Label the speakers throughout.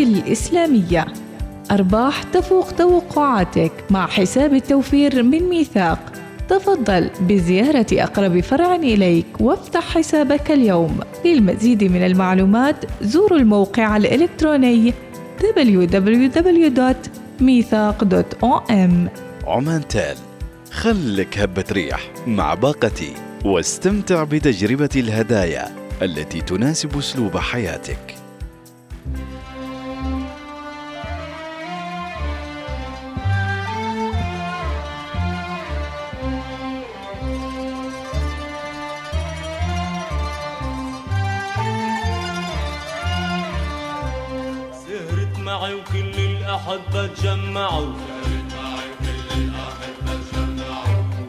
Speaker 1: الإسلامية. أرباح تفوق توقعاتك مع حساب التوفير من ميثاق. تفضل بزيارة أقرب فرع إليك وافتح حسابك اليوم. للمزيد من المعلومات زوروا الموقع الإلكتروني www.mithaq.om
Speaker 2: عمان تال خلك هبة ريح مع باقتي واستمتع بتجربة الهدايا التي تناسب أسلوب حياتك.
Speaker 3: تجمعوا.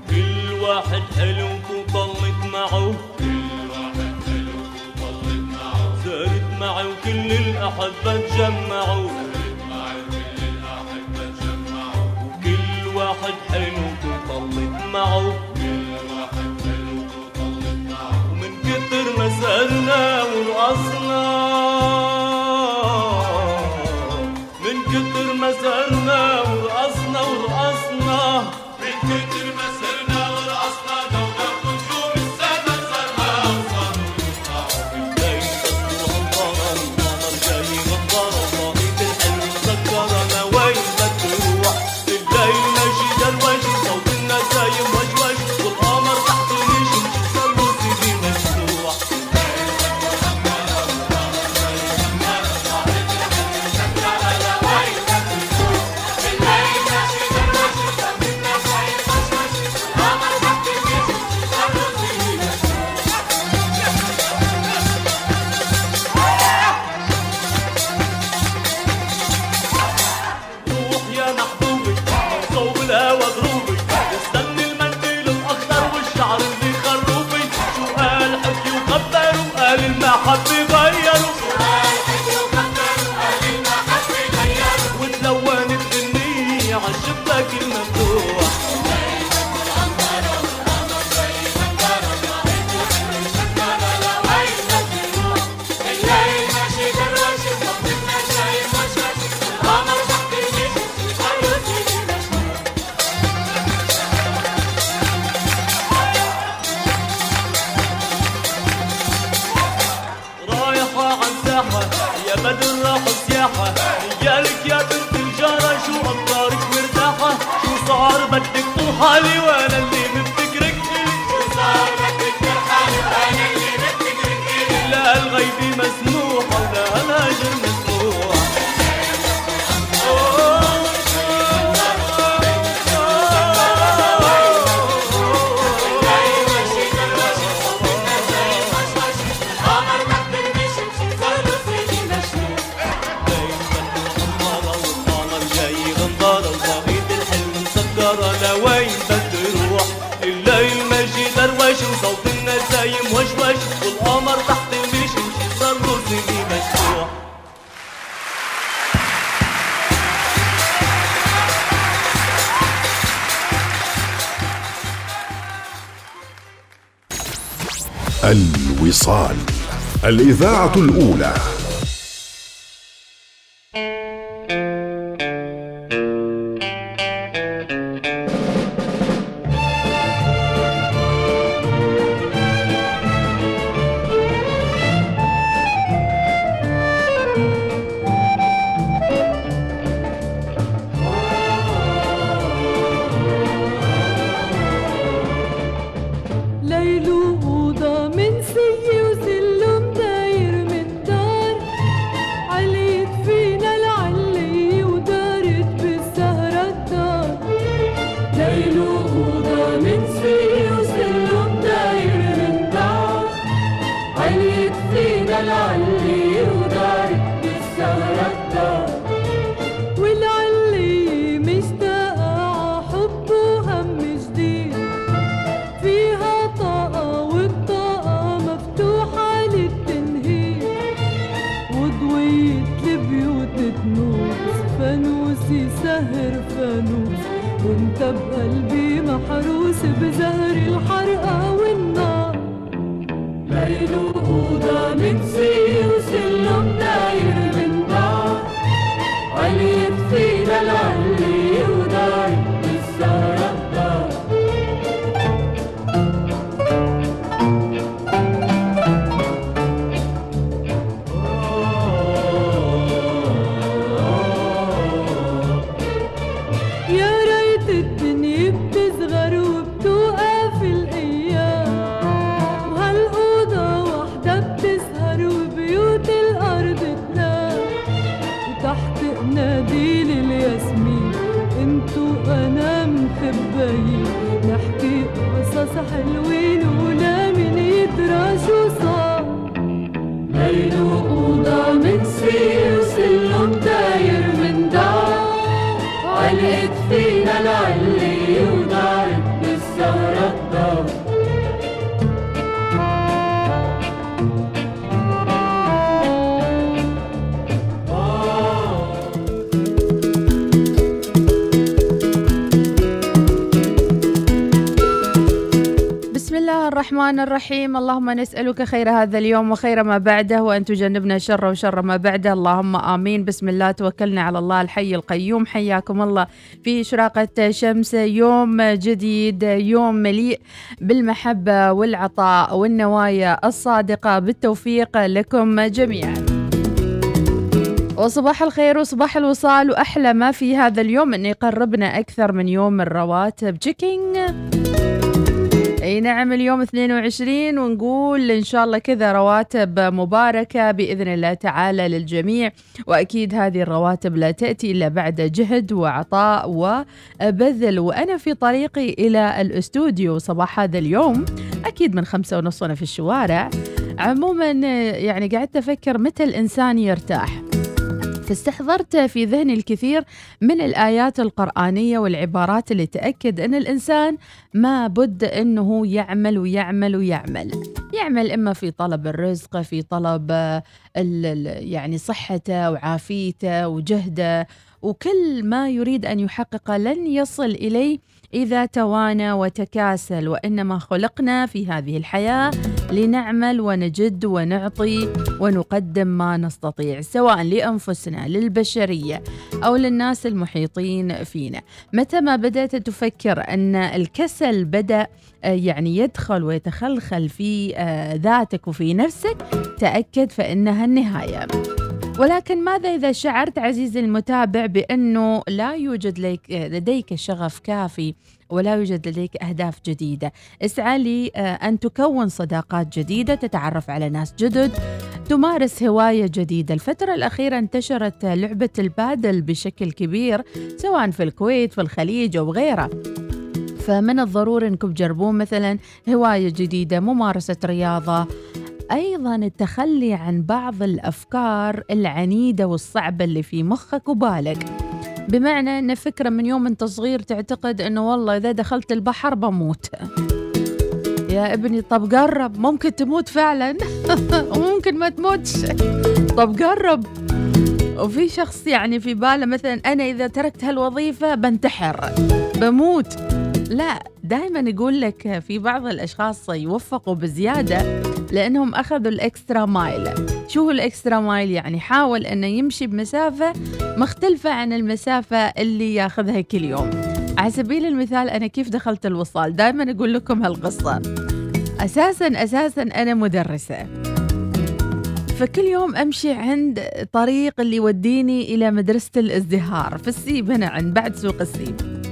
Speaker 3: كل واحد حلو وضلت معه. كل واحد حلو معه وكل الأحبة تجمعوا. وكل واحد حلو وضلت معه. ومن كتر ما سألنا ورقصنا
Speaker 4: yanına الإذاعة الأولى.
Speaker 5: الرحمن الرحيم. اللهم نسألك خير هذا اليوم وخير ما بعده وأن تجنبنا شر وشر ما بعده. اللهم آمين. بسم الله. توكلنا على الله الحي القيوم. حياكم الله. في إشراقة شمس يوم جديد يوم مليء بالمحبة والعطاء والنوايا الصادقة. بالتوفيق لكم جميعاً. وصباح الخير وصباح الوصال. وأحلى ما في هذا اليوم. أن يقربنا أكثر من يوم الرواتب. تشيكينج إي نعم اليوم 22 ونقول إن شاء الله كذا رواتب مباركة بإذن الله تعالى للجميع. وأكيد هذه الرواتب لا تأتي إلا بعد جهد وعطاء وبذل. وأنا في طريقي إلى الأستوديو صباح هذا اليوم أكيد من خمسة ونص وأنا في الشوارع. عموما يعني قعدت أفكر متى الإنسان يرتاح. فاستحضرت في ذهني الكثير من الآيات القرآنية والعبارات اللي تأكد أن الإنسان ما بد أنه يعمل ويعمل ويعمل. يعمل إما في طلب الرزق في طلب آه، يعني صحته وعافيته وجهده وكل ما يريد أن يحقق لن يصل إليه إذا توانى وتكاسل وإنما خلقنا في هذه الحياة لنعمل ونجد ونعطي ونقدم ما نستطيع سواء لأنفسنا للبشرية أو للناس المحيطين فينا. متى ما بدأت تفكر أن الكسل بدأ آه، يعني يدخل ويتخلخل في آه، ذاتك وفي نفسك تأكد فإنها النهاية. ولكن ماذا إذا شعرت عزيزي المتابع بأنه لا يوجد لديك شغف كافي ولا يوجد لديك أهداف جديدة؟ اسعى لي آه، تكون صداقات جديدة تتعرف على ناس جدد تمارس هواية جديدة. الفترة الأخيرة انتشرت لعبة البادل بشكل كبير سواء في الكويت في الخليج أو غيره. فمن الضروري أنكم تجربون مثلا هواية جديدة ممارسة رياضة أيضا التخلي عن بعض الأفكار العنيدة والصعبة اللي في مخك وبالك. بمعنى أن فكرة من يوم أنت صغير تعتقد أنه والله إذا دخلت البحر بموت. يا ابني طب قرب ممكن تموت فعلا؟ وممكن ما تموتش. طب قرب. وفي شخص يعني في باله مثلا أنا إذا تركت هالوظيفة بنتحر بموت. لا دائما يقول لك في بعض الأشخاص يوفقوا بزيادة. لأنهم أخذوا الإكسترا مايل. شو هو الإكسترا مايل؟ يعني حاول أنه يمشي بمسافة مختلفة عن المسافة اللي ياخذها كل يوم. على سبيل المثال أنا كيف دخلت الوصال؟ دائما أقول لكم هالقصة. أساسا أساسا أنا مدرسة. فكل يوم أمشي عند طريق اللي يوديني إلى مدرسة الازدهار في السيب هنا عند بعد سوق السيب.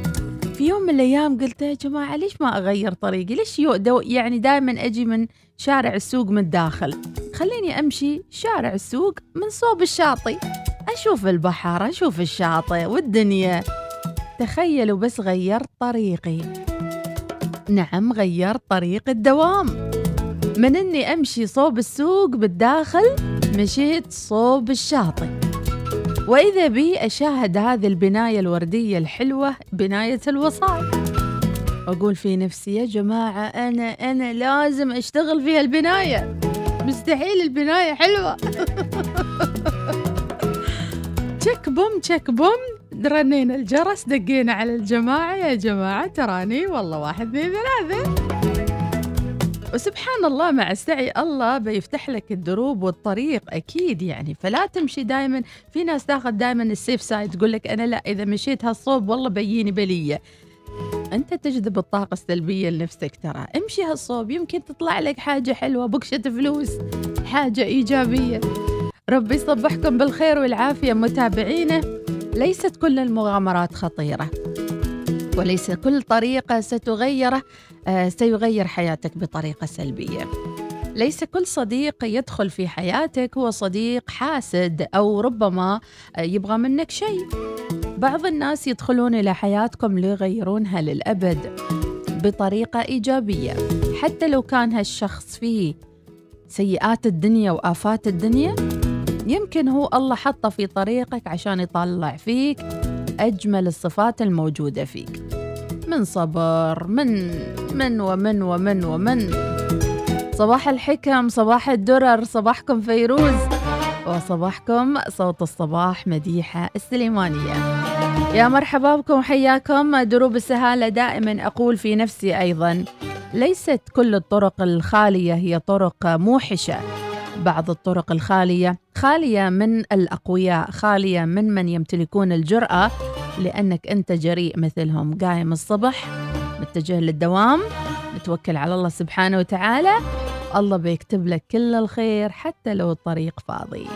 Speaker 5: في يوم من الأيام قلت يا جماعة ليش ما أغير طريقي؟ ليش دو يعني دائما أجي من شارع السوق من الداخل. خليني أمشي شارع السوق من صوب الشاطئ. أشوف البحر أشوف الشاطئ والدنيا. تخيلوا بس غيرت طريقي. نعم غيرت طريق الدوام. من إني أمشي صوب السوق بالداخل مشيت صوب الشاطئ. وإذا بي أشاهد هذه البناية الوردية الحلوة بناية الوصال. واقول في نفسي يا جماعة أنا أنا لازم أشتغل في هالبناية. مستحيل البناية حلوة. تشك بوم تشك بوم. رنينا الجرس دقينا على الجماعة. يا جماعة تراني والله واحد اثنين ثلاثة. وسبحان الله مع السعي الله بيفتح لك الدروب والطريق أكيد يعني. فلا تمشي دائما في ناس تاخذ دائما ال safe side تقول لك أنا لا إذا مشيت هالصوب والله بيجيني بلية. أنت تجذب الطاقة السلبية لنفسك ترى. امشي هالصوب يمكن تطلع لك حاجة حلوة بكشة فلوس حاجة إيجابية. ربي يصبحكم بالخير والعافية متابعينا ليست كل المغامرات خطيرة وليس كل طريقة ستغيره. سيغير حياتك بطريقة سلبية. ليس كل صديق يدخل في حياتك هو صديق حاسد أو ربما يبغى منك شيء. بعض الناس يدخلون إلى حياتكم ليغيرونها للأبد بطريقة إيجابية. حتى لو كان هالشخص فيه سيئات الدنيا وآفات الدنيا يمكن هو الله حطه في طريقك عشان يطلع فيك أجمل الصفات الموجودة فيك. من صبر من من ومن ومن ومن. صباح الحكم صباح الدرر صباحكم فيروز. وصباحكم صوت الصباح مديحة السليمانية. يا مرحبا بكم حياكم. دروب السهالة دائما أقول في نفسي أيضا ليست كل الطرق الخالية هي طرق موحشة. بعض الطرق الخالية خالية من الأقوياء خالية من من يمتلكون الجرأة. لأنك أنت جريء مثلهم. قايم الصبح متجه للدوام متوكل على الله سبحانه وتعالى. الله بيكتب لك كل الخير حتى لو الطريق فاضي.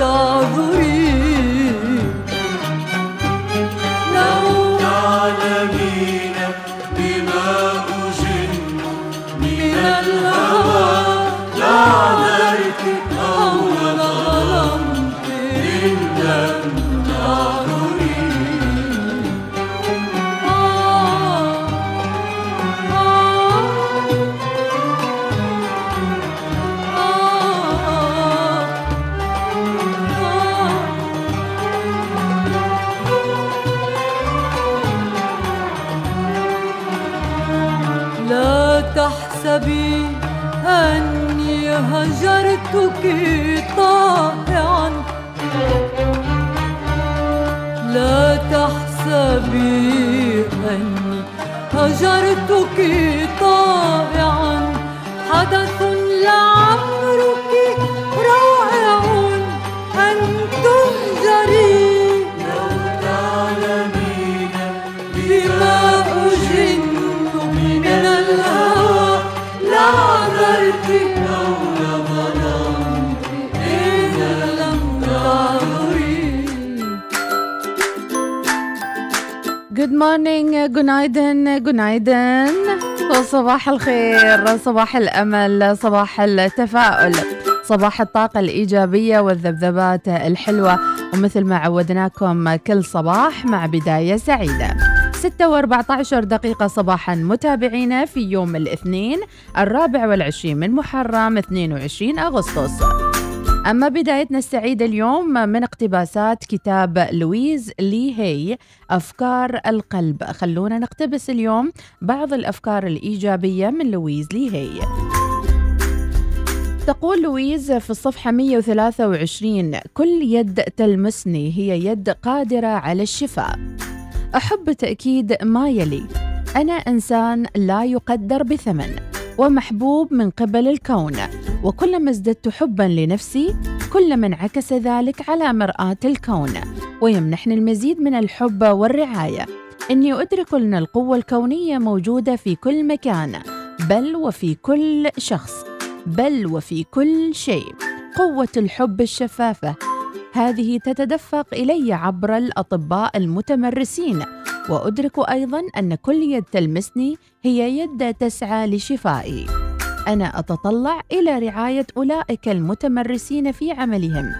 Speaker 5: doğru του και Night, good night. وصباح الخير صباح الأمل صباح التفاؤل صباح الطاقة الإيجابية والذبذبات الحلوة. ومثل ما عودناكم كل صباح مع بداية سعيدة. 6 و14 دقيقة صباحا متابعينا في يوم الاثنين الرابع والعشرين من محرم 22 أغسطس. أما بدايتنا السعيدة اليوم من اقتباسات كتاب لويز لي هي أفكار القلب. خلونا نقتبس اليوم بعض الأفكار الإيجابية من لويز إل هاي. تقول لويز في الصفحة 123 كل يد تلمسني هي يد قادرة على الشفاء. أحب تأكيد ما يلي أنا إنسان لا يقدر بثمن. ومحبوب من قبل الكون. وكلما ازددت حبا لنفسي كلما انعكس ذلك على مرآة الكون. ويمنحني المزيد من الحب والرعاية. إني أدرك أن القوة الكونية موجودة في كل مكان. بل وفي كل شخص. بل وفي كل شيء. قوة الحب الشفافة. هذه تتدفق إلي عبر الأطباء المتمرسين. وأدرك أيضا أن كل يد تلمسني هي يد تسعى لشفائي. أنا أتطلع إلى رعاية أولئك المتمرسين في عملهم.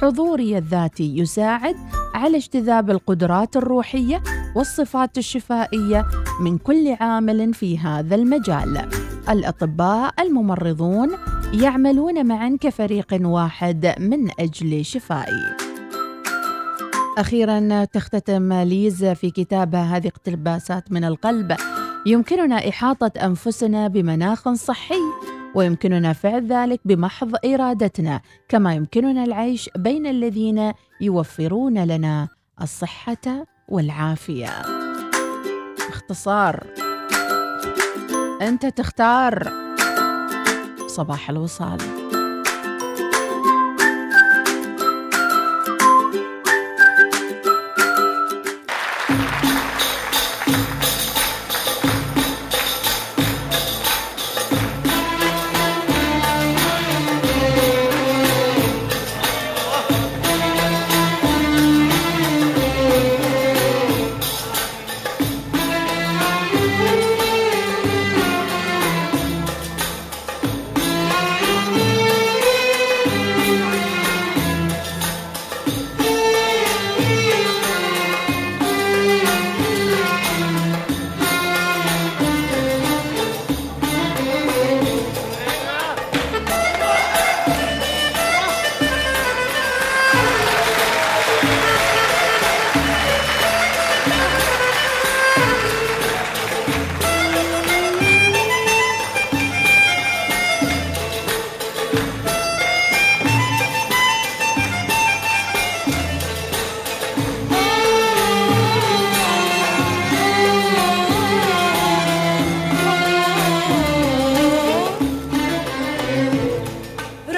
Speaker 5: حضوري الذاتي يساعد على اجتذاب القدرات الروحية والصفات الشفائية من كل عامل في هذا المجال. الأطباء الممرضون يعملون معا كفريق واحد من أجل شفائي. أخيرا تختتم ليز في كتابها هذه اقتباسات من القلب. يمكننا إحاطة أنفسنا بمناخ صحي ويمكننا فعل ذلك بمحض إرادتنا كما يمكننا العيش بين الذين يوفرون لنا الصحة والعافية. باختصار أنت تختار صباح الوصال.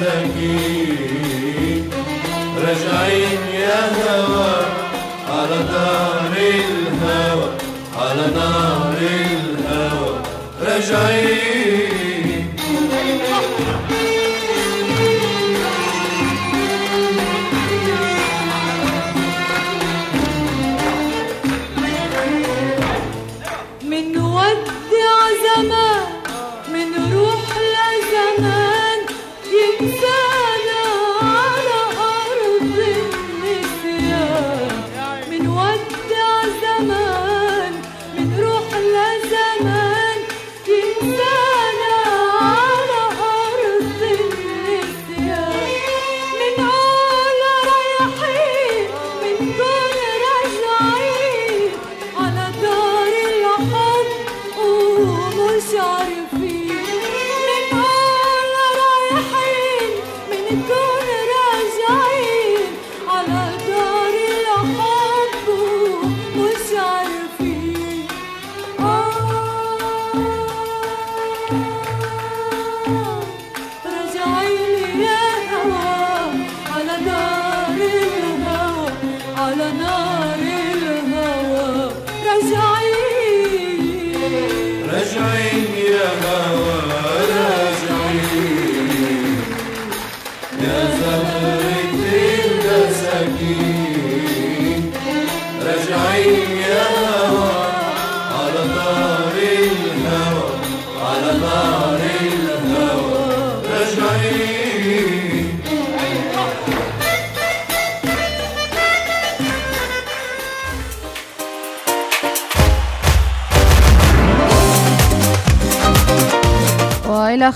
Speaker 6: المساكين راجعين يا هوا على دار الهوى على نار الهوى. راجعين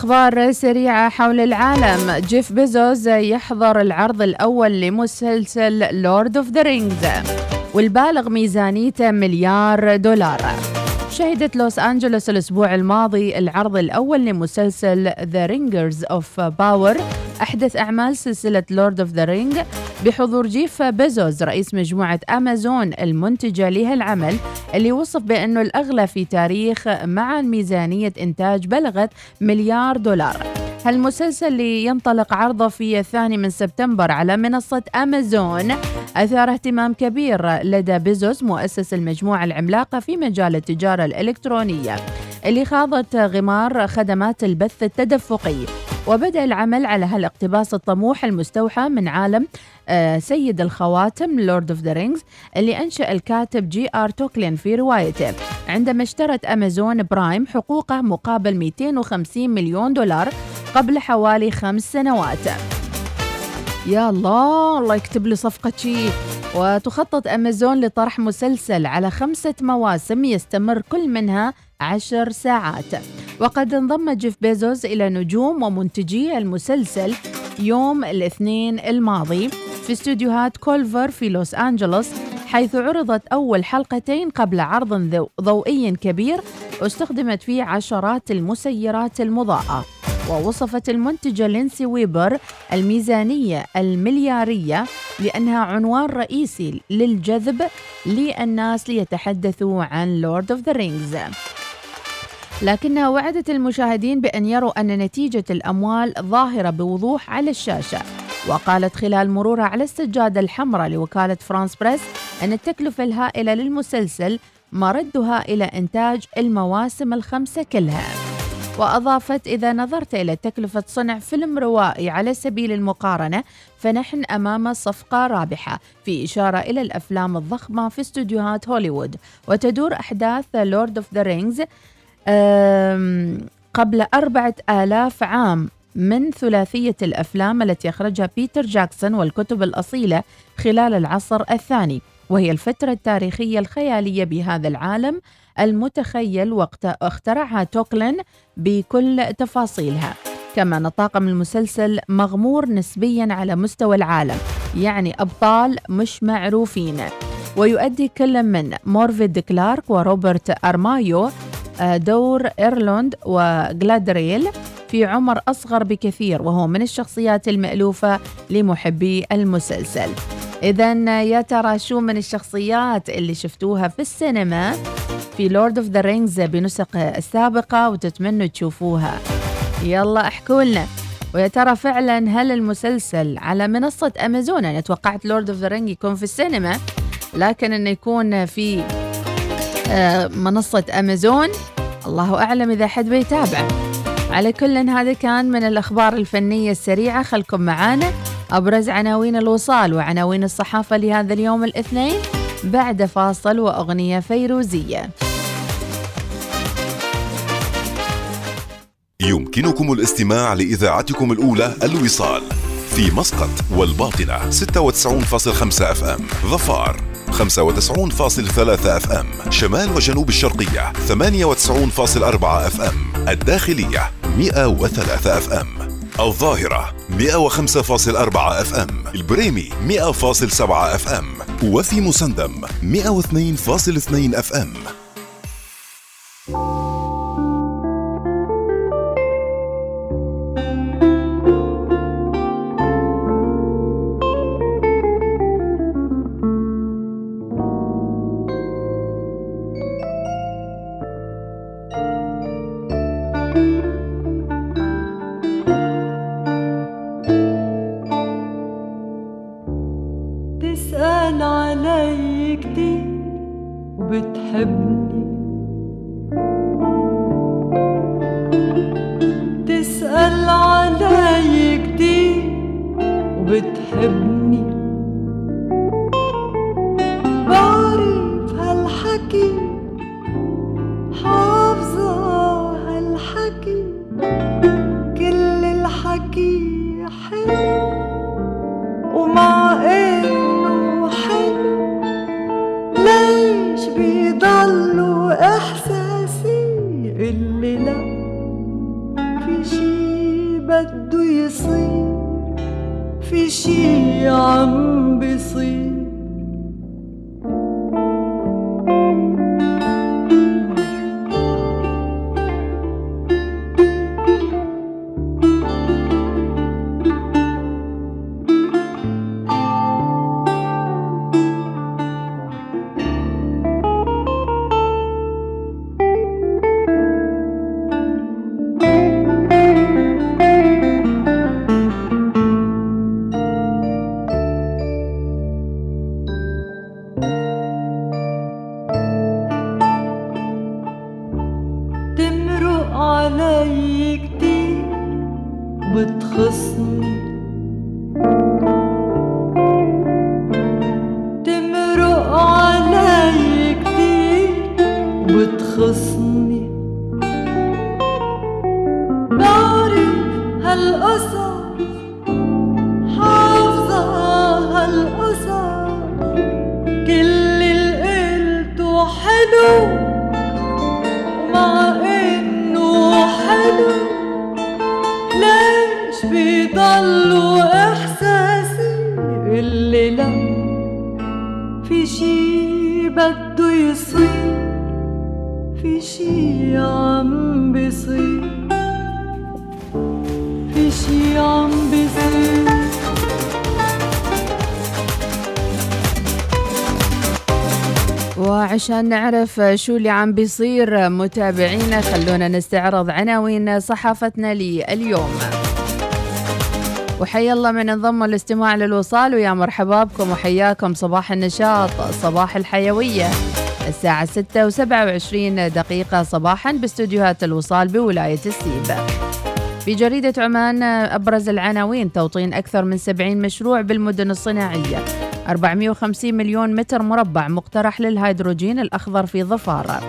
Speaker 5: والى أخبار سريعة حول العالم. جيف بيزوس يحضر العرض الأول لمسلسل Lord of the Rings والبالغ ميزانيته مليار دولار. شهدت لوس أنجلوس الأسبوع الماضي العرض الأول لمسلسل The Rings of Power أحدث أعمال سلسلة Lord of the Rings بحضور جيف بيزوس رئيس مجموعة أمازون المنتجة لهالعمل اللي وصف بأنه الأغلى في تاريخ مع ميزانية إنتاج بلغت مليار دولار. هالمسلسل اللي ينطلق عرضه في الثاني من سبتمبر على منصة أمازون. أثار اهتمام كبير لدى بيزوس مؤسس المجموعة العملاقة في مجال التجارة الإلكترونية اللي خاضت غمار خدمات البث التدفقي. وبدأ العمل على هالاقتباس الطموح المستوحى من عالم آه، سيد الخواتم Lord of the Rings اللي أنشأه الكاتب جي آر تولكين في روايته. عندما اشترت أمازون برايم حقوقه مقابل 250 مليون دولار قبل حوالي خمس سنوات. يا الله الله يكتب لي صفقة شي. وتخطط أمازون لطرح مسلسل على خمسة مواسم يستمر كل منها عشر ساعات. وقد انضم جيف بيزوس إلى نجوم ومنتجي المسلسل يوم الاثنين الماضي في استديوهات كولفر في لوس أنجلوس حيث عرضت أول حلقتين قبل عرض ضوئي كبير استخدمت فيه عشرات المسيرات المضاءة. ووصفت المنتجة لينسي ويبر الميزانية المليارية بأنها عنوان رئيسي للجذب للناس ليتحدثوا عن Lord of the Rings لكنها وعدت المشاهدين بأن يروا أن نتيجة الأموال ظاهرة بوضوح على الشاشة. وقالت خلال مرورها على السجادة الحمراء لوكالة فرانس بريس أن التكلفة الهائلة للمسلسل مردها إلى إنتاج المواسم الخمسة كلها. وأضافت إذا نظرت إلى تكلفة صنع فيلم روائي على سبيل المقارنة فنحن أمام صفقة رابحة في إشارة إلى الأفلام الضخمة في استوديوهات هوليوود. وتدور أحداث Lord of the Rings قبل أربعة آلاف عام. من ثلاثية الأفلام التي أخرجها بيتر جاكسون والكتب الأصيلة خلال العصر الثاني وهي الفترة التاريخية الخيالية بهذا العالم. المتخيل واخترعها توكلن بكل تفاصيلها. كما أن طاقم المسلسل مغمور نسبيا على مستوى العالم يعني أبطال مش معروفين. ويؤدي كل من مورفيد كلارك وروبرت أرمايو آه، دور إلروند وغالادريل في عمر أصغر بكثير وهو من الشخصيات المألوفة لمحبي المسلسل. إذا يا ترى شو من الشخصيات اللي شفتوها في السينما؟ في Lord of the Rings بنسخ السابقة وتتمنوا تشوفوها. يلا احكوا لنا. ويا ترى فعلا هل المسلسل على منصة أمازون؟ أنا توقعت Lord of the Ring يكون في السينما لكن أنه يكون في آه، منصة أمازون. الله أعلم إذا حد بيتابعه على كل هذا كان من الأخبار الفنية السريعة. خلكم معانا أبرز عناوين الوصال وعناوين الصحافة لهذا اليوم الاثنين. بعد فاصل وأغنية فيروزية.
Speaker 4: يمكنكم الاستماع لإذاعتكم الأولى الوصال في مسقط والباطنة 96.5 FM ظفار 95.3 FM شمال وجنوب الشرقية 98.4 FM الداخلية 103 FM. الظاهرة 105.4 FM البريمي 100.7 FM وفي مسندم 102.2
Speaker 6: FM. في شي عم بيصير.
Speaker 5: وعشان نعرف شو اللي عم بيصير. متابعينا خلونا نستعرض عناوين صحافتنا لليوم. وحيا الله من انضم الاستماع للوصال. ويا مرحبا بكم وحياكم. صباح النشاط صباح الحيوية. الساعة 6 و27 دقيقة. صباحا باستديوهات الوصال بولاية السيب. في جريدة عمان أبرز العناوين توطين أكثر من 70 مشروع بالمدن الصناعية. 450 مليون متر مربع مقترح للهيدروجين الأخضر في ظفار.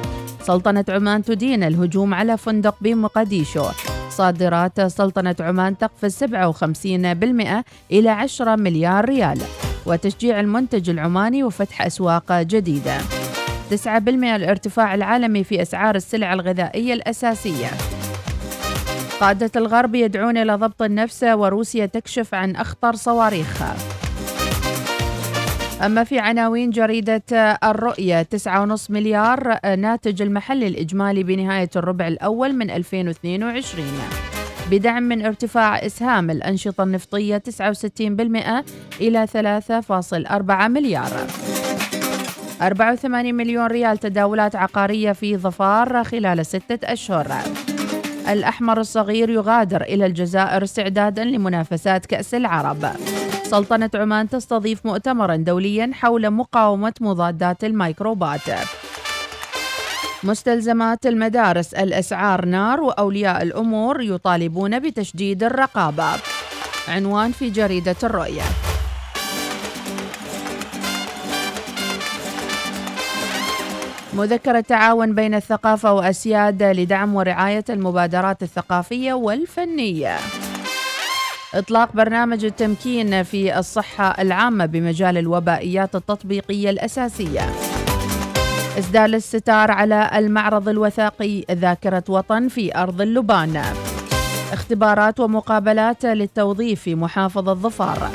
Speaker 5: سلطنة عمان تدين الهجوم على فندق بمقديشو. صادرات سلطنة عمان تقفز 57% إلى 10 مليار ريال. وتشجيع المنتج العماني وفتح أسواق جديدة. 9% الارتفاع العالمي في أسعار السلع الغذائية الأساسية. قادة الغرب يدعون إلى ضبط النفس وروسيا تكشف عن أخطر صواريخها أما في عناوين جريدة الرؤية 9.5 مليار ناتج المحلي الإجمالي بنهاية الربع الأول من 2022 بدعم من ارتفاع إسهام الأنشطة النفطية 69% إلى 3.4 مليار. 84 مليون ريال تداولات عقارية في ظفار خلال ستة أشهر. الأحمر الصغير يغادر إلى الجزائر استعدادا لمنافسات كأس العرب. سلطنة عمان تستضيف مؤتمرا دوليا حول مقاومة مضادات الميكروبات. مستلزمات المدارس الأسعار نار وأولياء الأمور يطالبون بتشديد الرقابة. عنوان في جريدة الرؤية. مذكرة تعاون بين الثقافة وأسياد لدعم ورعاية المبادرات الثقافية والفنية. إطلاق برنامج التمكين في الصحة العامة بمجال الوبائيات التطبيقية الأساسية. إسدال الستار على المعرض الوثائقي ذاكرة وطن في أرض اللبان. اختبارات ومقابلات للتوظيف في محافظة ظفار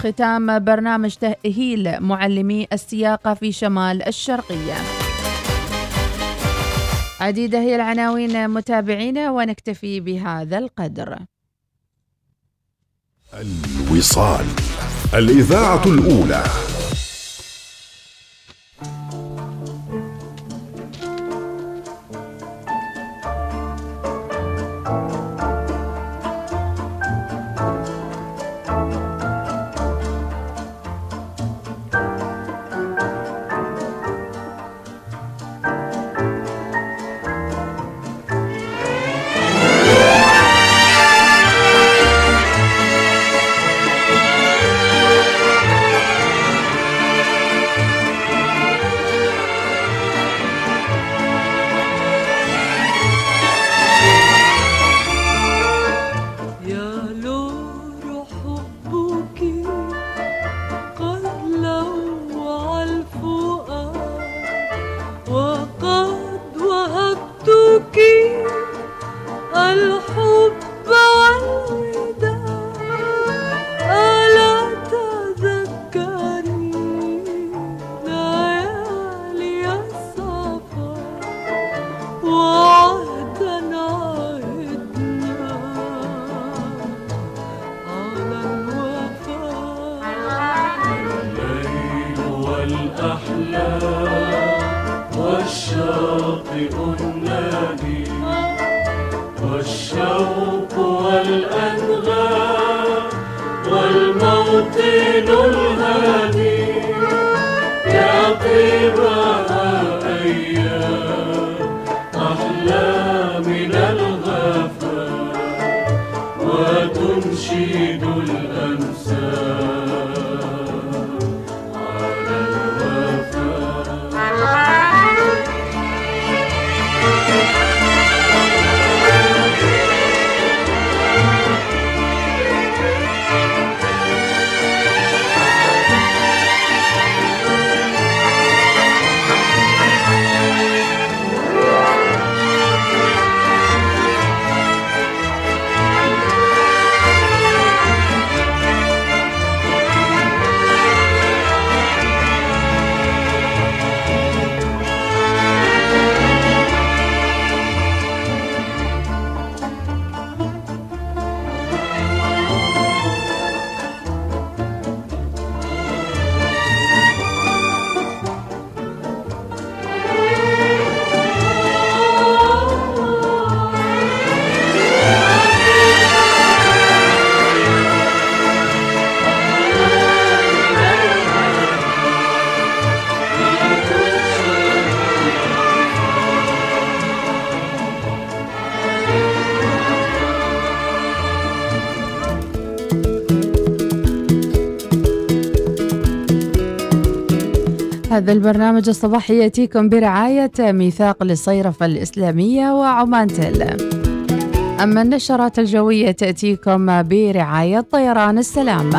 Speaker 5: ختام برنامج تأهيل معلمي السياقة في شمال الشرقية. عديدة هي العناوين متابعينا ونكتفي بهذا القدر.
Speaker 6: الوصال الإذاعة الأولى.
Speaker 5: هذا البرنامج الصباحي يأتيكم برعاية ميثاق للصيرفة الإسلامية وعمان تل أما النشرات الجوية تأتيكم برعاية طيران السلام.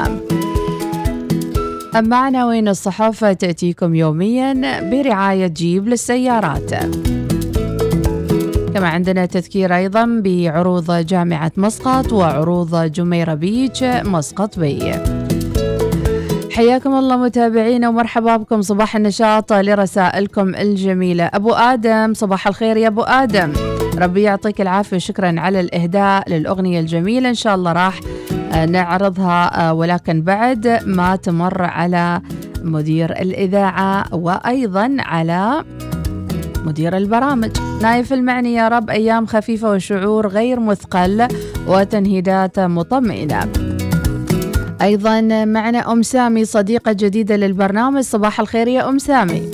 Speaker 5: أما عناوين الصحف تأتيكم يوميا برعاية جيب للسيارات. كما عندنا تذكير أيضا بعروض جامعة مسقط وعروض جميرة بيتش مسقط بي. حياكم الله متابعينا ومرحبا بكم. صباح النشاط لرسائلكم الجميلة. أبو آدم صباح الخير يا أبو آدم. ربي يعطيك العافية شكرا على الإهداء للأغنية الجميلة. إن شاء الله راح آه، نعرضها آه، ولكن بعد ما تمر على مدير الإذاعة وأيضا على مدير البرامج. نايف المعني يا رب أيام خفيفة وشعور غير مثقل وتنهيدات مطمئنة. أيضا معنا أم سامي صديقة جديدة للبرنامج. صباح الخير يا أم سامي.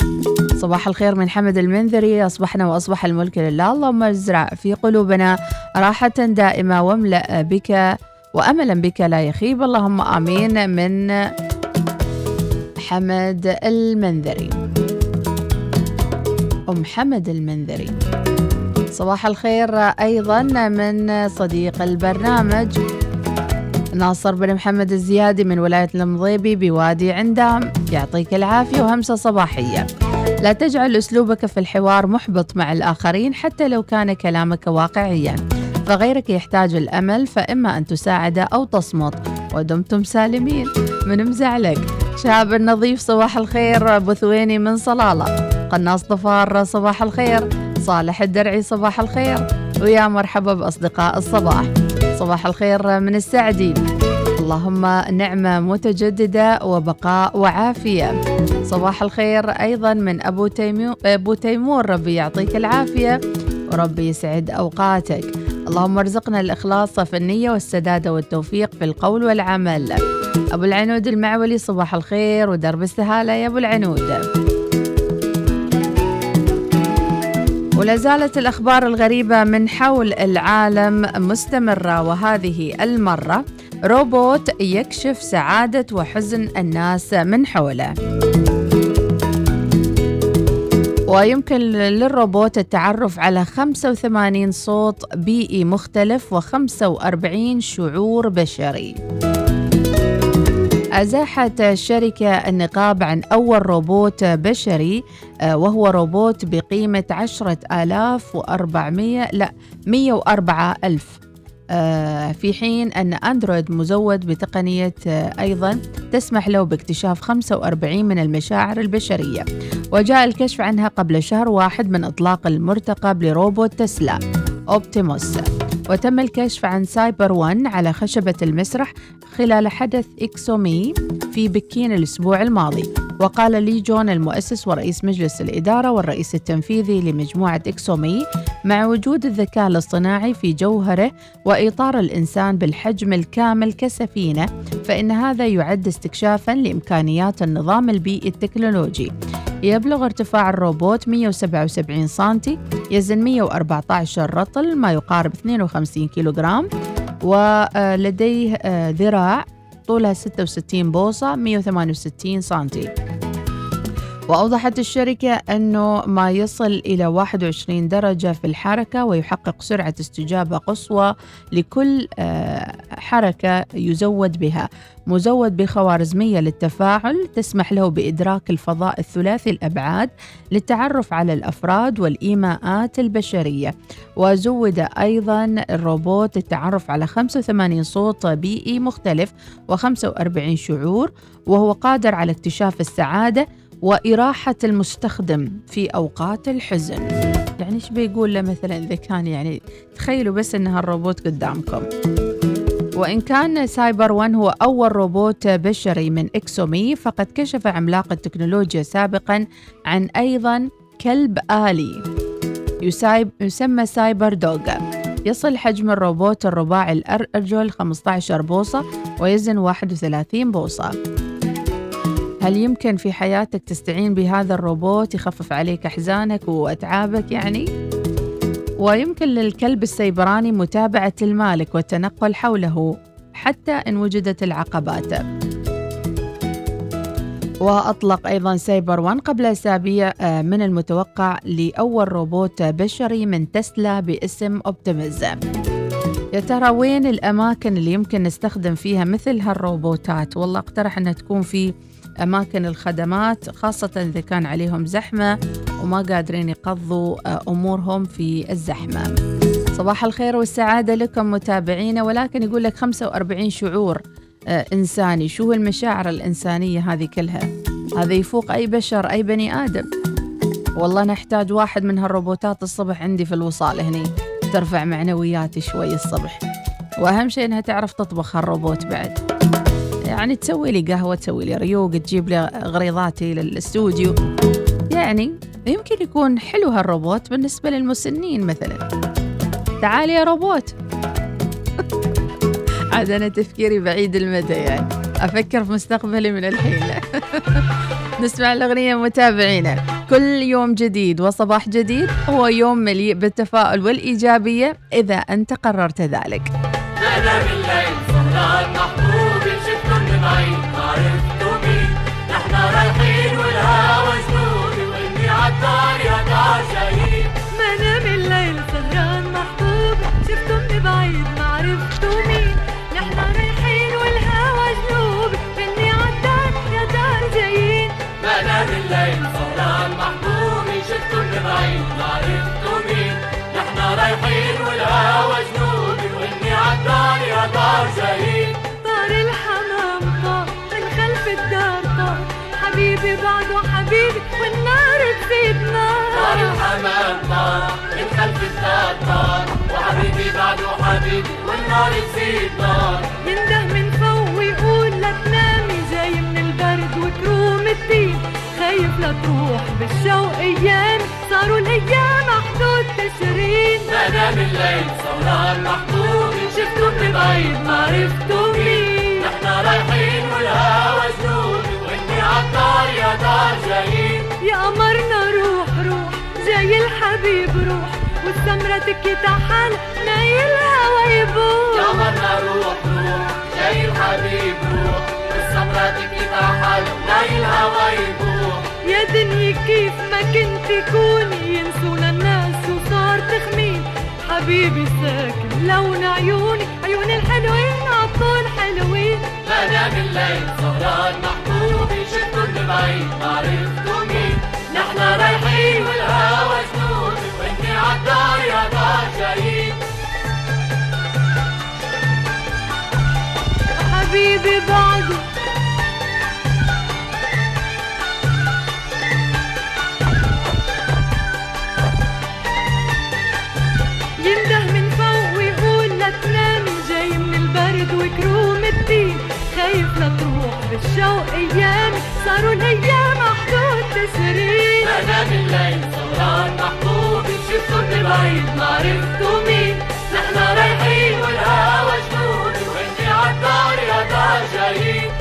Speaker 5: صباح الخير من حمد المنذري. أصبحنا وأصبح الملك لله. اللهم ازرع في قلوبنا راحة دائمة واملأ بك وأملا بك لا يخيب. اللهم آمين من حمد المنذري. أم حمد المنذري. صباح الخير أيضا من صديق البرنامج. ناصر بن محمد الزيادي من ولاية المضيبي بوادي عندام. يعطيك العافية وهمسة صباحية. لا تجعل أسلوبك في الحوار محبط مع الآخرين حتى لو كان كلامك واقعيا. فغيرك يحتاج الأمل فإما أن تساعده أو تصمت. ودمتم سالمين. من مزعلك؟ شاب النظيف صباح الخير بثويني من صلالة. قناص ظفار صباح الخير. صالح الدرعي صباح الخير. ويا مرحبا بأصدقاء الصباح. صباح الخير من السعدي. اللهم نعمة متجددة وبقاء وعافية. صباح الخير أيضا من أبو, تيمو أبو تيمور ربي يعطيك العافية وربي يسعد أوقاتك. اللهم ارزقنا الإخلاص في النية والسداد والتوفيق في القول والعمل. أبو العنود المعولي صباح الخير ودرب السهالة يا أبو العنود. ولا زالت الأخبار الغريبة من حول العالم مستمرة وهذه المرة روبوت يكشف سعادة وحزن الناس من حوله. ويمكن للروبوت التعرف على 85 صوت بيئي مختلف و45 شعور بشري. أزاحت الشركة النقاب عن أول روبوت بشري آه، وهو روبوت بقيمة عشرة آلاف وأربعمية لا مية وأربعة ألف. آه، في حين أن أندرويد مزود بتقنية آه، أيضا تسمح له باكتشاف 45 من المشاعر البشرية. وجاء الكشف عنها قبل شهر واحد من إطلاق المرتقب لروبوت تسلا Optimus. وتم الكشف عن سايبر 1 على خشبة المسرح خلال حدث إكسومي في بكين الأسبوع الماضي. وقال لي جون المؤسس ورئيس مجلس الإدارة والرئيس التنفيذي لمجموعة إكسومي مع وجود الذكاء الاصطناعي في جوهره وإطار الإنسان بالحجم الكامل كسفينة فإن هذا يعد استكشافا لإمكانيات النظام البيئي التكنولوجي. يبلغ ارتفاع الروبوت 177 سنتي يزن 114 رطل ما يقارب 52 كيلوغرام ولديه آه، ذراع طولها 66 بوصة 168 سنتي. وأوضحت الشركة أنه ما يصل إلى 21 درجة في الحركة ويحقق سرعة استجابة قصوى لكل آه، حركة يزود بها. مزود بخوارزمية للتفاعل تسمح له بإدراك الفضاء الثلاثي الأبعاد للتعرف على الأفراد والإيماءات البشرية. وزود أيضا الروبوت للتعرف على 85 صوت بيئي مختلف و45 شعور وهو قادر على اكتشاف السعادة وإراحة المستخدم في أوقات الحزن. يعني إيش بيقول له مثلا إذا كان يعني تخيلوا بس أن هالروبوت قدامكم. وإن كان سايبر 1 هو أول روبوت بشري من إكسومي فقد كشف عملاق التكنولوجيا سابقا عن أيضا كلب آلي يسمى CyberDog يصل حجم الروبوت الرباعي الأرجل 15 بوصة ويزن 31 بوصة. هل يمكن في حياتك تستعين بهذا الروبوت يخفف عليك أحزانك وأتعابك يعني؟ ويمكن للكلب السيبراني متابعة المالك والتنقل حوله حتى إن وجدت العقبات. وأطلق أيضا سايبر وان قبل أسابيع آه، من المتوقع لأول روبوت بشري من تسلا باسم أوبتيميزم يا ترى وين الأماكن اللي يمكن نستخدم فيها مثل هالروبوتات؟ والله اقترح أنها تكون في أماكن الخدمات خاصة إذا كان عليهم زحمة وما قادرين يقضوا آه، أمورهم في الزحمة. صباح الخير والسعادة لكم متابعينا ولكن يقول لك 45 شعور آه، إنساني. شو المشاعر الإنسانية هذه كلها؟ هذا يفوق أي بشر أي بني آدم. والله نحتاج واحد من هالروبوتات الصبح عندي في الوصال هني. ترفع معنوياتي شوي الصبح. وأهم شيء إنها تعرف تطبخ هالروبوت بعد. يعني تسوي لي قهوة تسوي لي ريوق تجيب لي غريضاتي للاستوديو. يعني يمكن يكون حلو هالروبوت بالنسبة للمسنين مثلا. تعالي يا روبوت. عاد أنا تفكيري بعيد المدى يعني. أفكر في مستقبلي من الحين. نسمع الأغنية متابعينا. كل يوم جديد وصباح جديد هو يوم مليء بالتفاؤل والإيجابية إذا أنت قررت ذلك.
Speaker 3: أنا بالليل سهران محبوبي عالدار يا دار جايين
Speaker 6: ما نام الليل سهران محبوب شفته من بعيد ما عرفتوا مين. نحن رايحين والهوا جنوب. مني عالدار يا دار جايين.
Speaker 3: ما نام الليل سهران محبوبي شفتم من بعيد ما عرفتوا مين. نحن رايحين والهوا جنوبي وإني عالدار يا دار جايين.
Speaker 6: طار الحمام طار من خلف الدار طار. حبيبي بعده حبيبي والنار
Speaker 3: طار
Speaker 6: نار
Speaker 3: من خلف الدار طار وحبيبي بعده حبيبي والنار تزيد نار
Speaker 6: ينده من فوق ويقول لا تنامي جاي من البرد وكروم الدين خايف لا تروح بالشوق أيام. صاروا الأيام حدود تشرين.
Speaker 3: ما نام الليل سهران محبوبي شفتوا من بعيد ما عرفتوا مين نحن رايحين والهوا جنوبي وإني عالدار يا دار جايين
Speaker 6: يا قمرنا روح جاي الحبيب روح والسمرة تكي تحال نايل هوا
Speaker 3: يا
Speaker 6: يبوح.
Speaker 3: مرنا روح روح جاي الحبيب روح والسمرة تكي تحل نايل هوا يبوح.
Speaker 6: يا دنيا كيف ما كنت كوني ينسونا الناس وصار تخمين. حبيبي ساكن لون عيوني عيون الحلوين عطول حلوين.
Speaker 3: ما نام الليل سهران محبوبي شفتوا من بعيد ما عرفتوا مين. نحن رايحين والهوا جنوبي واني عالدار يا دار جايين
Speaker 6: حبيبي بعده ينده من فوق ويقول لا جاي من البرد وكروم الدين. خايف لا تروح بالشوق ايامي صاروا الأيام حدود
Speaker 3: ما نام الليل سهران محبوبي شفتوا من بعيد ما عرفتوا مين. نحن رايحين والهوا جنوبي واني عالدار يا دار جايين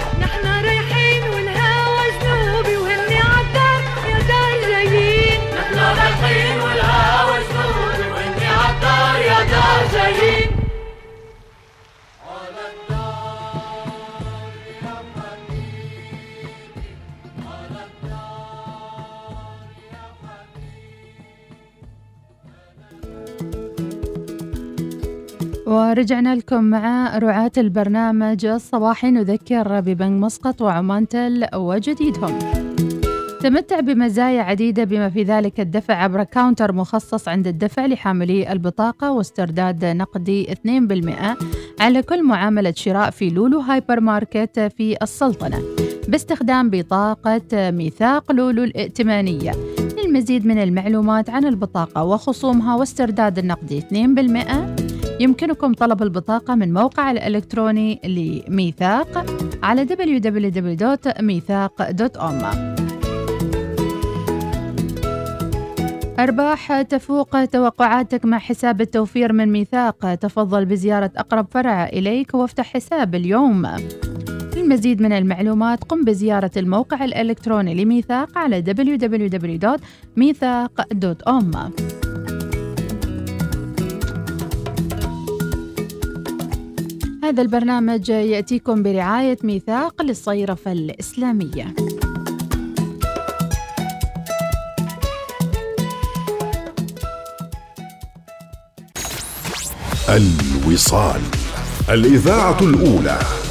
Speaker 5: ورجعنا لكم مع رعاة البرنامج الصباحي نذكر ببنك مسقط وعمان تل وجديدهم. تمتع بمزايا عديدة بما في ذلك الدفع عبر counter مخصص عند الدفع لحاملي البطاقة واسترداد نقدي 2% على كل معاملة شراء في لولو هايبر ماركت في السلطنة. باستخدام بطاقة ميثاق لولو الائتمانية. للمزيد من المعلومات عن البطاقة وخصومها واسترداد النقدي 2% يمكنكم طلب البطاقة من موقع الإلكتروني لميثاق على www.ميثاق.com أرباح تفوق توقعاتك مع حساب التوفير من ميثاق. تفضل بزيارة أقرب فرع إليك وافتح حساب اليوم. للمزيد من المعلومات قم بزيارة الموقع الإلكتروني لميثاق على www.ميثاق.com هذا البرنامج يأتيكم برعاية ميثاق للصيرفة الإسلامية.
Speaker 6: الوصال الإذاعة الأولى.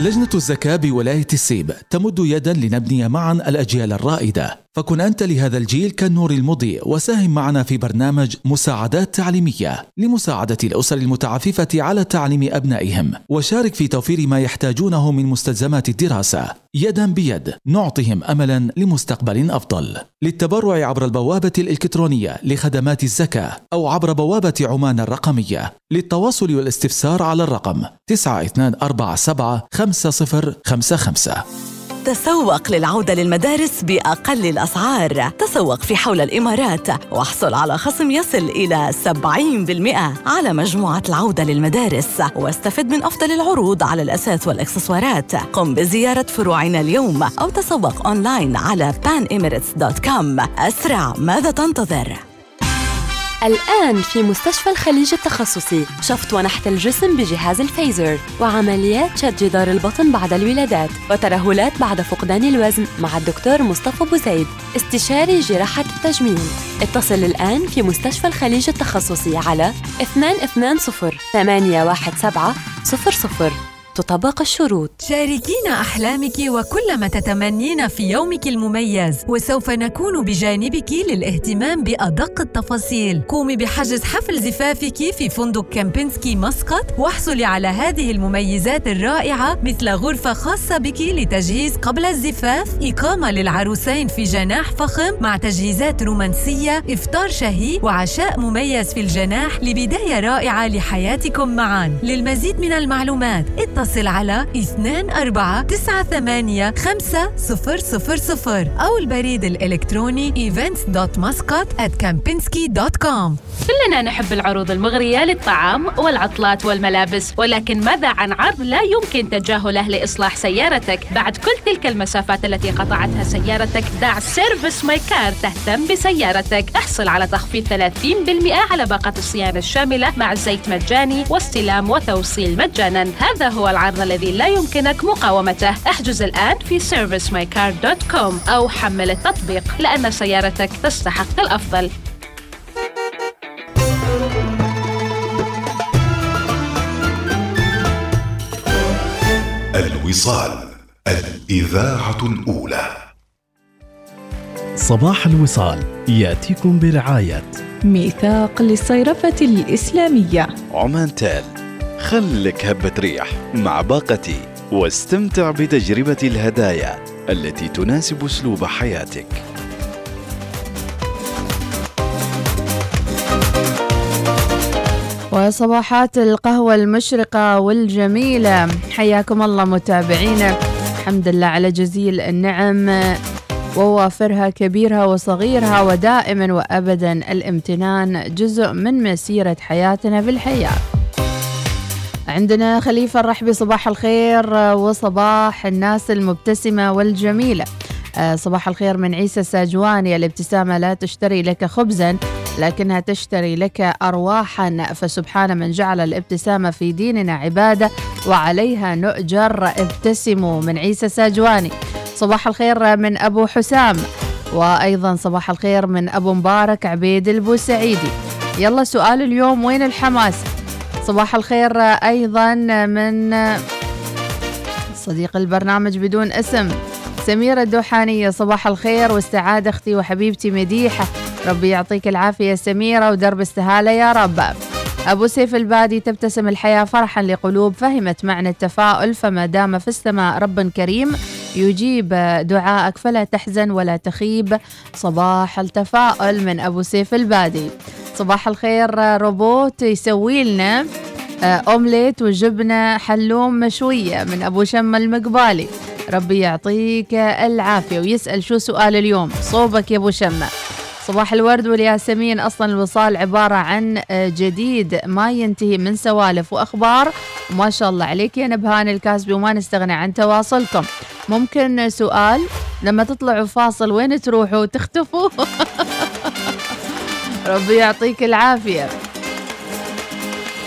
Speaker 7: لجنة الزكاة بولاية السيب تمد يدا لنبني معا الأجيال الرائدة. فكن أنت لهذا الجيل كالنور المضيء وساهم معنا في برنامج مساعدات تعليمية لمساعدة الأسر المتعففة على تعليم أبنائهم. وشارك في توفير ما يحتاجونه من مستلزمات الدراسة. يدا بيد نعطهم أملا لمستقبل أفضل. للتبرع عبر البوابة الإلكترونية لخدمات الزكاة أو عبر بوابة عمان الرقمية. للتواصل والاستفسار على الرقم 9247 5055
Speaker 8: تسوق للعودة للمدارس بأقل الأسعار. تسوق في حول الإمارات واحصل على خصم يصل إلى 70% على مجموعة العودة للمدارس. واستفد من أفضل العروض على الأساس والإكسسوارات. قم بزيارة فروعنا اليوم أو تسوق أونلاين على panemirates.com أسرع ماذا تنتظر؟
Speaker 9: الآن في مستشفى الخليج التخصصي. شفط ونحت الجسم بجهاز الفيزر وعمليات شد جدار البطن بعد الولادات وترهلات بعد فقدان الوزن مع الدكتور مصطفى بوزيد استشاري جراحة التجميل. اتصل الآن في مستشفى الخليج التخصصي على 220 817 00 تطبق الشروط.
Speaker 10: شاركينا أحلامك وكل ما تتمنين في يومك المميز وسوف نكون بجانبك للاهتمام بأدق التفاصيل. قومي بحجز حفل زفافك في فندق كامبينسكي مسقط واحصلي على هذه المميزات الرائعة مثل غرفة خاصة بك لتجهيز قبل الزفاف إقامة للعروسين في جناح فخم مع تجهيزات رومانسية إفطار شهي وعشاء مميز في الجناح لبداية رائعة لحياتكم معا. للمزيد من المعلومات اتصل على 2498 5000 أو البريد الإلكتروني events.muscat at kempinski.com
Speaker 11: كلنا نحب العروض المغرية للطعام والعطلات والملابس ولكن ماذا عن عرض لا يمكن تجاهله لإصلاح سيارتك؟ بعد كل تلك المسافات التي قطعتها سيارتك دع Service My Car تهتم بسيارتك. احصل على تخفيض 30% على باقة الصيانة الشاملة مع زيت مجاني واستلام وتوصيل مجانا. هذا هو العرض الذي لا يمكنك مقاومته. احجز الآن في servicemycar.com أو حمل التطبيق لأن سيارتك تستحق الأفضل.
Speaker 4: الوصال الإذاعة الأولى.
Speaker 2: صباح الوصال يأتيكم برعاية.
Speaker 1: ميثاق للصيرفة الإسلامية.
Speaker 2: عمان تال خلك هبة ريح مع باقتي واستمتع بتجربة الهدايا التي تناسب أسلوب حياتك.
Speaker 5: وصباحات القهوة المشرقة والجميلة. حياكم الله متابعينا الحمد لله على جزيل النعم. ووافرها كبيرها وصغيرها ودائما وأبدا الامتنان جزء من مسيرة حياتنا بالحياة. عندنا خليفة الرحبي صباح الخير وصباح الناس المبتسمة والجميلة. آه، صباح الخير من عيسى الساجواني الابتسامه لا تشتري لك خبزا لكنها تشتري لك ارواحا فسبحان من جعل الابتسامة في ديننا عبادة وعليها نؤجر ابتسموا من عيسى الساجواني. صباح الخير من أبو حسام وأيضا صباح الخير من أبو مبارك عبيد البوسعيدي يلا سؤال اليوم وين الحماس صباح الخير أيضا من صديق البرنامج بدون اسم سميرة الدوحانية. صباح الخير والسعادة أختي وحبيبتي مديحة. ربي يعطيك العافية سميرة ودرب استهالة يا رب. أبو سيف البادي تبتسم الحياة فرحا لقلوب. فهمت معنى التفاؤل فما دام في السماء رب كريم يجيب دعائك فلا تحزن ولا تخيب. صباح التفاؤل من أبو سيف البادي. صباح الخير روبوت يسوي لنا أومليت وجبنة حلوم مشوية من أبو شم المقبالي. ربي يعطيك العافية ويسأل شو سؤال اليوم؟ صوبك يا أبو شمة صباح الورد والياسمين أصلا الوصال عبارة عن جديد ما ينتهي من سوالف وأخبار. وما شاء الله عليك يا نبهان الكاسبي وما نستغني عن تواصلكم. ممكن سؤال لما تطلعوا فاصل وين تروحوا تختفوا؟ ربي يعطيك العافية.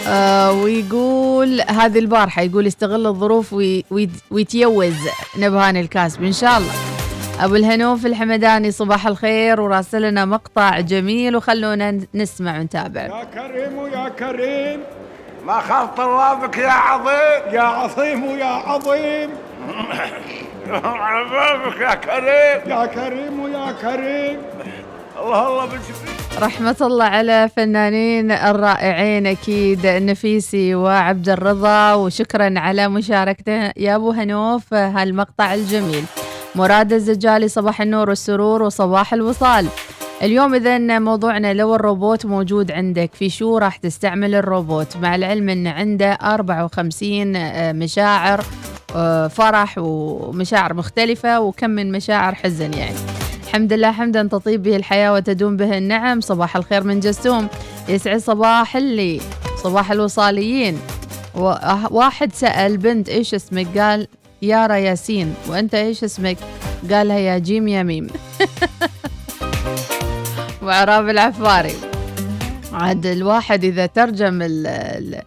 Speaker 5: آه ويقول هذه البارحة يقول يستغل الظروف وي وي ويتيوز. نبهان الكاسبي إن شاء الله. أبو الهنوف الحمداني صباح الخير وراسلنا مقطع جميل وخلونا نسمع ونتابع.
Speaker 12: يا كريم ويا كريم. ما خاف طلابك يا عظيم. يا عظيم ويا عظيم. على بابك يا كريم. يا كريم ويا كريم. الله الله بالجبريل
Speaker 5: رحمة الله على فنانين الرائعين أكيد النفيسي وعبد الرضا وشكرا على مشاركته. يا أبو هنوف هالمقطع الجميل. مراد الزجالي صباح النور والسرور وصباح الوصال. اليوم إذا موضوعنا لو الروبوت موجود عندك في شو راح تستعمل الروبوت؟ مع العلم أن عنده 54 مشاعر فرح ومشاعر مختلفة وكم من مشاعر حزن يعني. الحمد لله حمدا تطيب به الحياة وتدوم به النعم. صباح الخير من جسوم يسعد صباح اللي صباح الوصاليين. واحد سأل بنت إيش اسمك؟ قال يارا ياسين. وأنت إيش اسمك؟ قالها يا جيم يا ميم. وعراب العفاري. عاد الواحد إذا ترجم ال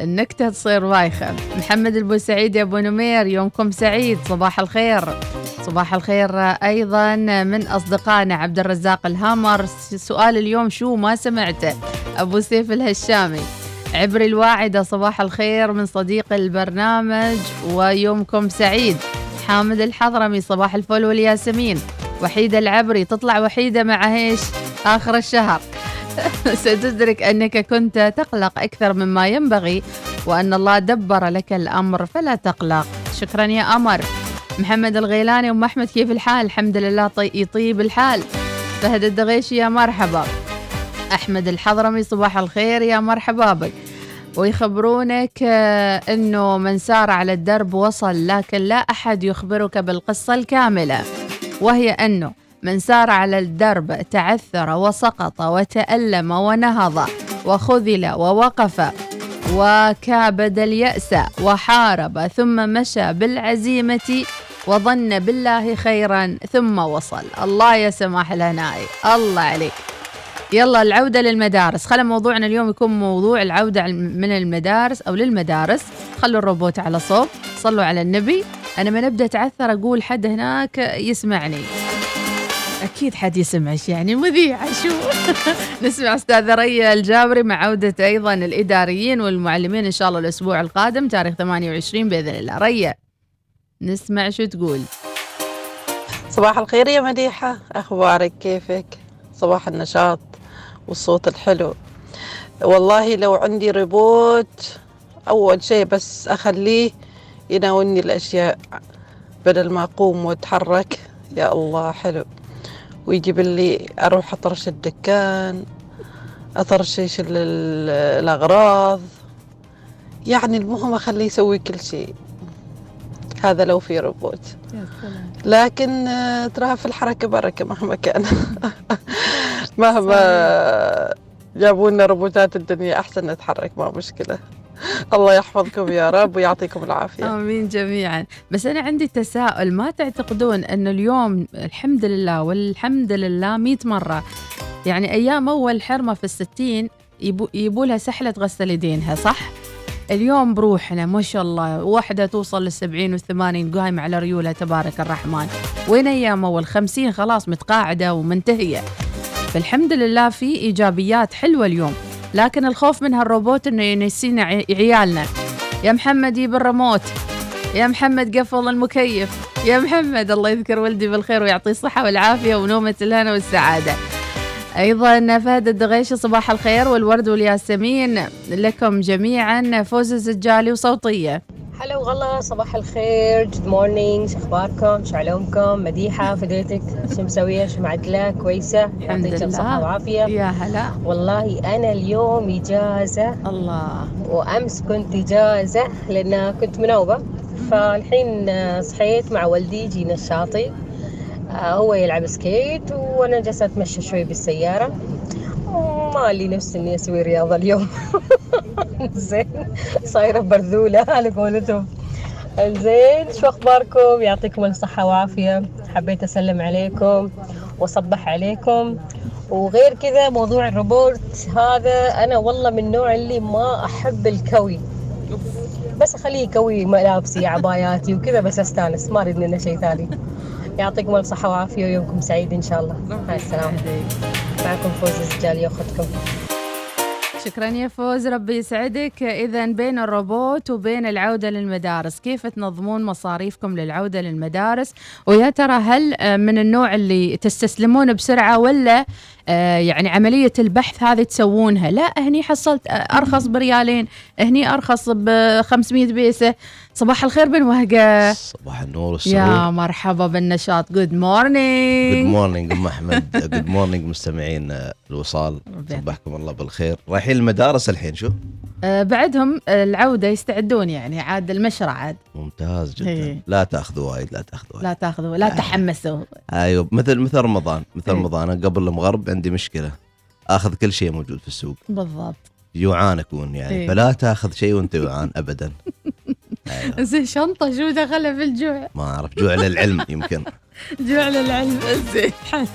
Speaker 5: النكتة تصير بايخة. محمد البوسعيد يا أبو نمير يومكم سعيد. صباح الخير. صباح الخير أيضا من أصدقائنا عبد الرزاق الهامر. سؤال اليوم شو ما سمعته؟ أبو سيف الهشامي. عبري الواعدة صباح الخير من صديق البرنامج ويومكم سعيد. حامد الحضرمي صباح الفل والياسمين. وحيدة العبري تطلع وحيدة مع هيش آخر الشهر. ستدرك أنك كنت تقلق أكثر مما ينبغي وأن الله دبر لك الأمر فلا تقلق. شكرا يا أمر. محمد الغيلاني أم أحمد كيف الحال؟ الحمد لله طي يطيب الحال. فهد الدغيشي يا مرحبا. أحمد الحضرمي صباح الخير يا مرحبا بك. ويخبرونك آه، أنه من سار على الدرب وصل لكن لا أحد يخبرك بالقصة الكاملة. وهي أنه من سار على الدرب تعثر وسقط وتألم ونهض وخذل ووقف وكابد اليأس وحارب ثم مشى بالعزيمة وظن بالله خيرا ثم وصل. الله يا سماح الهنائي الله عليك. يلا العودة للمدارس. خلى موضوعنا اليوم يكون موضوع العودة من المدارس أو للمدارس. خلوا الروبوت على صوب صلوا على النبي. أنا من أبدأ أتعثر أقول حد هناك يسمعني. أكيد حد يسمعش يعني مذيعة شو؟ نسمع أستاذة ريا الجابري مع عودة أيضا الإداريين والمعلمين إن شاء الله الأسبوع القادم تاريخ 28 بإذن الله. ريا نسمع شو تقول؟
Speaker 13: صباح الخير يا مديحة. أخبارك؟ كيفك؟ صباح النشاط والصوت الحلو. والله لو عندي ريبوت أول شيء بس أخليه يناولني الأشياء بدل ما أقوم وأتحرك. يا الله حلو. ويجيب لي أروح أطرش الدكان أطرشش ال- الأغراض. يعني المهم أخليه يسوي كل شيء. هذا لو في روبوت. لكن آه، تراها في الحركة بركة مهما كان. مهما جابوا لنا روبوتات الدنيا أحسن نتحرك ما مشكلة. الله يحفظكم يا رب ويعطيكم العافية.
Speaker 5: آمين جميعا. بس أنا عندي تساؤل ما تعتقدون أنه اليوم الحمد لله والحمد لله مئة مرة؟ يعني أيام أول حرمة في الستين يبو, لها سحلة غسل يدينها صح؟ اليوم بروحنا ما شاء الله واحدة توصل للسبعين والثمانين قايمة على ريولها تبارك الرحمن. وين أيام أول؟ خمسين خلاص متقاعدة ومنتهية. فالحمد لله في إيجابيات حلوة اليوم. لكن الخوف من هالروبوت إنه ينسينا عي- عيالنا. يا محمد يب الريموت. يا محمد قفل المكيف. يا محمد الله يذكر ولدي بالخير ويعطيه الصحة والعافية ونومة الهنا والسعادة. أيضا فهد الدغيشي صباح الخير والورد والياسمين لكم جميعا. فوز الزجالي وصوتية.
Speaker 14: هلا وغلا صباح الخير good morning شو اخباركم شو علومكم مديحة فديتك شو مسوية؟ شو معدلة؟ كويسة؟
Speaker 5: الحمد لله.
Speaker 14: الصحه والعافيه
Speaker 5: يا هلا.
Speaker 14: والله أنا اليوم إجازة.
Speaker 5: الله.
Speaker 14: وأمس كنت إجازة لأن كنت منوبة. فالحين صحيت مع والدي جينا الشاطئ. آه، هو يلعب skate وأنا جالسة أتمشى شوي بالسيارة. ما لي نفس إني أسوي رياضة اليوم. زين. صايرة برذوله على قولتهم. زين شو أخباركم؟ يعطيكم الصحه والعافيه حبيت أسلم عليكم وأصبح عليكم. وغير كذا موضوع الروبوت هذا أنا والله من النوع اللي ما أحب الكوي. بس أخليه يكوي ملابسي عباياتي وكذا بس أستانس. ما أريد منه شيء ثاني. يعطيكم الصحه والعافيه ويومكم سعيد إن شاء الله. مع السلامة. معكم فوز الزجالي اختكم
Speaker 5: شكرا يا فوز. ربي يسعدك. إذا بين الروبوت وبين العودة للمدارس كيف تنظمون مصاريفكم للعودة للمدارس؟ ويا ترى هل من النوع اللي تستسلمون بسرعة ولا آه، يعني عملية البحث هذه تسوونها؟ لا هني حصلت آه، أرخص بريالين هني أرخص ب 500 بيسة. صباح الخير بن وهقة
Speaker 15: صباح النور
Speaker 5: يا
Speaker 15: والسرور.
Speaker 5: مرحبا بالنشاط. good
Speaker 15: good
Speaker 5: morning
Speaker 15: morning أم أحمد. good morning مستمعين آه، الوصال صبحكم الله بالخير. رايحين المدارس الحين شو؟
Speaker 5: آه، بعدهم آه، العودة يستعدون يعني عاد المشرع عاد.
Speaker 15: ممتاز جدا.
Speaker 5: إيه.
Speaker 15: لا تأخذوا وايد لا تأخذوا
Speaker 5: لا تأخذوا لا تحمسوا.
Speaker 15: أيوه مثل مثل رمضان مثل
Speaker 5: إيه.
Speaker 15: رمضان. أنا قبل المغرب عندي مشكلة. آخذ كل شيء موجود في السوق.
Speaker 5: بالضبط.
Speaker 15: جوعان اكون يعني.
Speaker 5: إيه.
Speaker 15: فلا تأخذ شيء وأنت جوعان ابدا.
Speaker 5: زين شنطة شو دخلها في الجوع؟
Speaker 15: ما أعرف جوع للعلم يمكن.
Speaker 5: جوع للعلم. زين.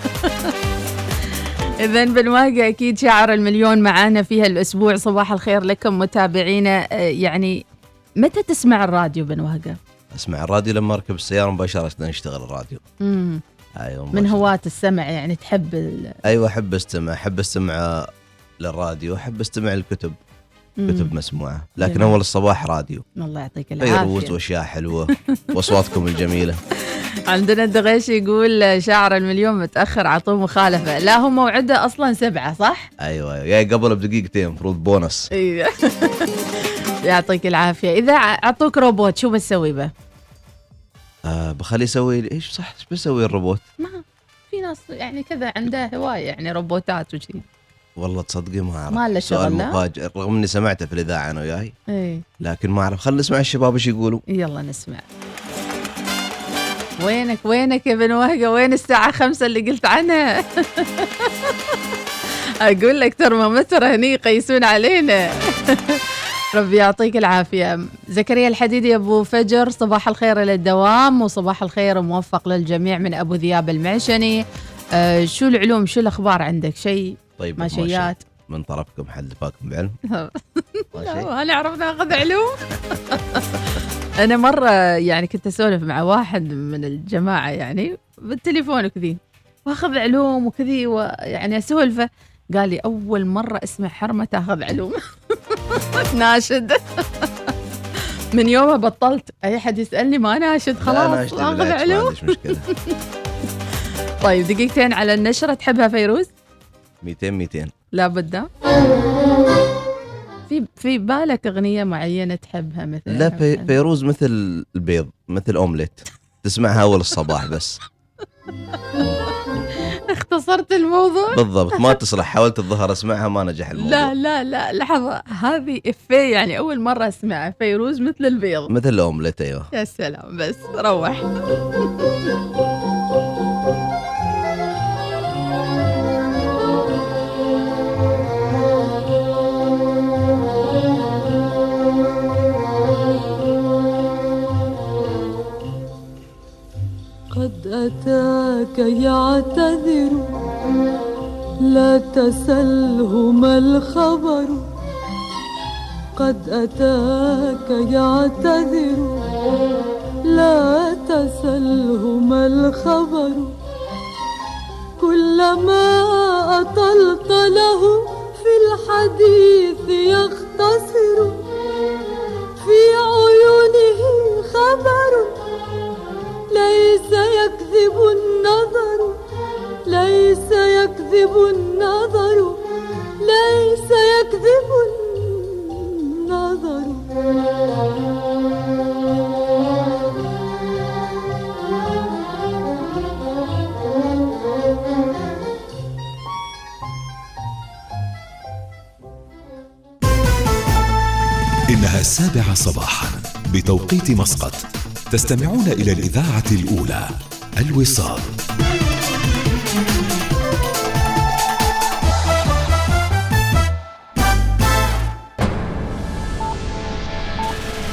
Speaker 5: إذا بالواقع أكيد شعر المليون معانا فيها الأسبوع صباح الخير لكم متابعينا. آه، يعني متى تسمع الراديو بن وهقة؟
Speaker 15: أسمع الراديو لما أركب السيارة مباشرة يشتغل الراديو.
Speaker 5: مم.
Speaker 15: أيوه
Speaker 5: من هواة السمع يعني تحب ال...
Speaker 15: أيوه أحب أستمع أحب أستمع للراديو أحب أستمع للكتب. كتب مسموعة. لكن
Speaker 5: جميل.
Speaker 15: أول الصباح راديو.
Speaker 5: الله يعطيك
Speaker 15: فيروز
Speaker 5: العافية.
Speaker 15: وأشياء حلوة. وأصواتكم الجميلة.
Speaker 5: عندنا الدغيش يقول شاعر المليون متأخر عطوه مخالفة. لا هو موعده أصلا سبعة صح؟
Speaker 15: أيوه أيوه. جاي قبل بدقيقتين المفروض بونص.
Speaker 5: أيوه يعطيك العافية. إذا أعطوك روبوت شو بتسوي به؟
Speaker 15: آه بخليه يسوي إيش صح إيش بيسوي الروبوت؟
Speaker 5: ما في ناس يعني كذا عنده هواية يعني روبوتات وشي.
Speaker 15: والله تصدقي ما أعرف.
Speaker 5: ما له
Speaker 15: سؤال
Speaker 5: شغل،؟
Speaker 15: مفاجئ رغم إني سمعته في الإذاعة أنا وياي.
Speaker 5: إيه.
Speaker 15: لكن ما أعرف خلينا نسمع الشباب إيش يقولوا.
Speaker 5: يلا نسمع. وينك وينك يا بن وهقة؟ وين الساعة خمسة اللي قلت عنها؟ أقول لك ترمومتر هني يقيسون علينا. ربي يعطيك العافية. زكريا الحديدي أبو فجر صباح الخير إلى الدوام وصباح الخير موفق للجميع من أبو ذياب المعشني. آه شو العلوم؟ شو الأخبار عندك؟ شيء
Speaker 15: طيب
Speaker 5: ما
Speaker 15: شيء.
Speaker 5: شيات
Speaker 15: من طرفكم حد فاكم بعلم.
Speaker 5: لا ما نعرف ناخذ علوم؟ أنا مرة يعني كنت أسولف مع واحد من الجماعة يعني بالتليفون وكذي وأخذ علوم وكذي ويعني أسولفه. قال لي أول مرة أسمع حرمة تاخذ علوم. ناشد. من يومها بطلت. أي حد يسألني ما ناشد
Speaker 15: لا
Speaker 5: خلاص
Speaker 15: أخذ
Speaker 5: علوم. طيب دقيقتين على النشرة تحبها فيروز؟
Speaker 15: 200 200
Speaker 5: لابد. ها؟ في في بالك أغنية معينة تحبها مثلا؟
Speaker 15: لا في فيروز مثل البيض مثل أومليت. تسمعها أول الصباح بس.
Speaker 5: اختصرت الموضوع؟
Speaker 15: بالضبط ما تصلح. حاولت الظهر أسمعها ما نجح الموضوع.
Speaker 5: لا لا لا لحظة. هذه إفيه يعني أول مرة أسمعها. فيروز مثل البيض.
Speaker 15: مثل الأومليت أيوه.
Speaker 5: يا سلام بس روح.
Speaker 6: يعتذر لا تسله ما الخبر. قد أتاك يعتذر. لا تسله ما الخبر. كلما أطلت له في الحديث
Speaker 4: بتوقيت مسقط. تستمعون إلى الإذاعة الأولى الوصال.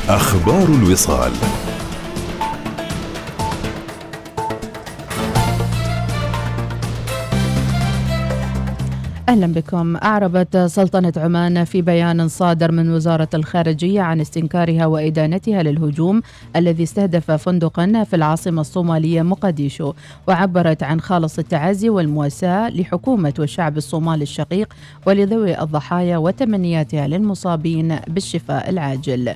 Speaker 4: أخبار الوصال.
Speaker 5: أهلا بكم. أعربت سلطنة عمان في بيان صادر من وزارة الخارجية عن استنكارها وإدانتها للهجوم الذي استهدف فندقا في العاصمة الصومالية مقديشو وعبرت عن خالص التعازي والمواساة لحكومة والشعب الصومالي الشقيق ولذوي الضحايا وتمنياتها للمصابين بالشفاء العاجل.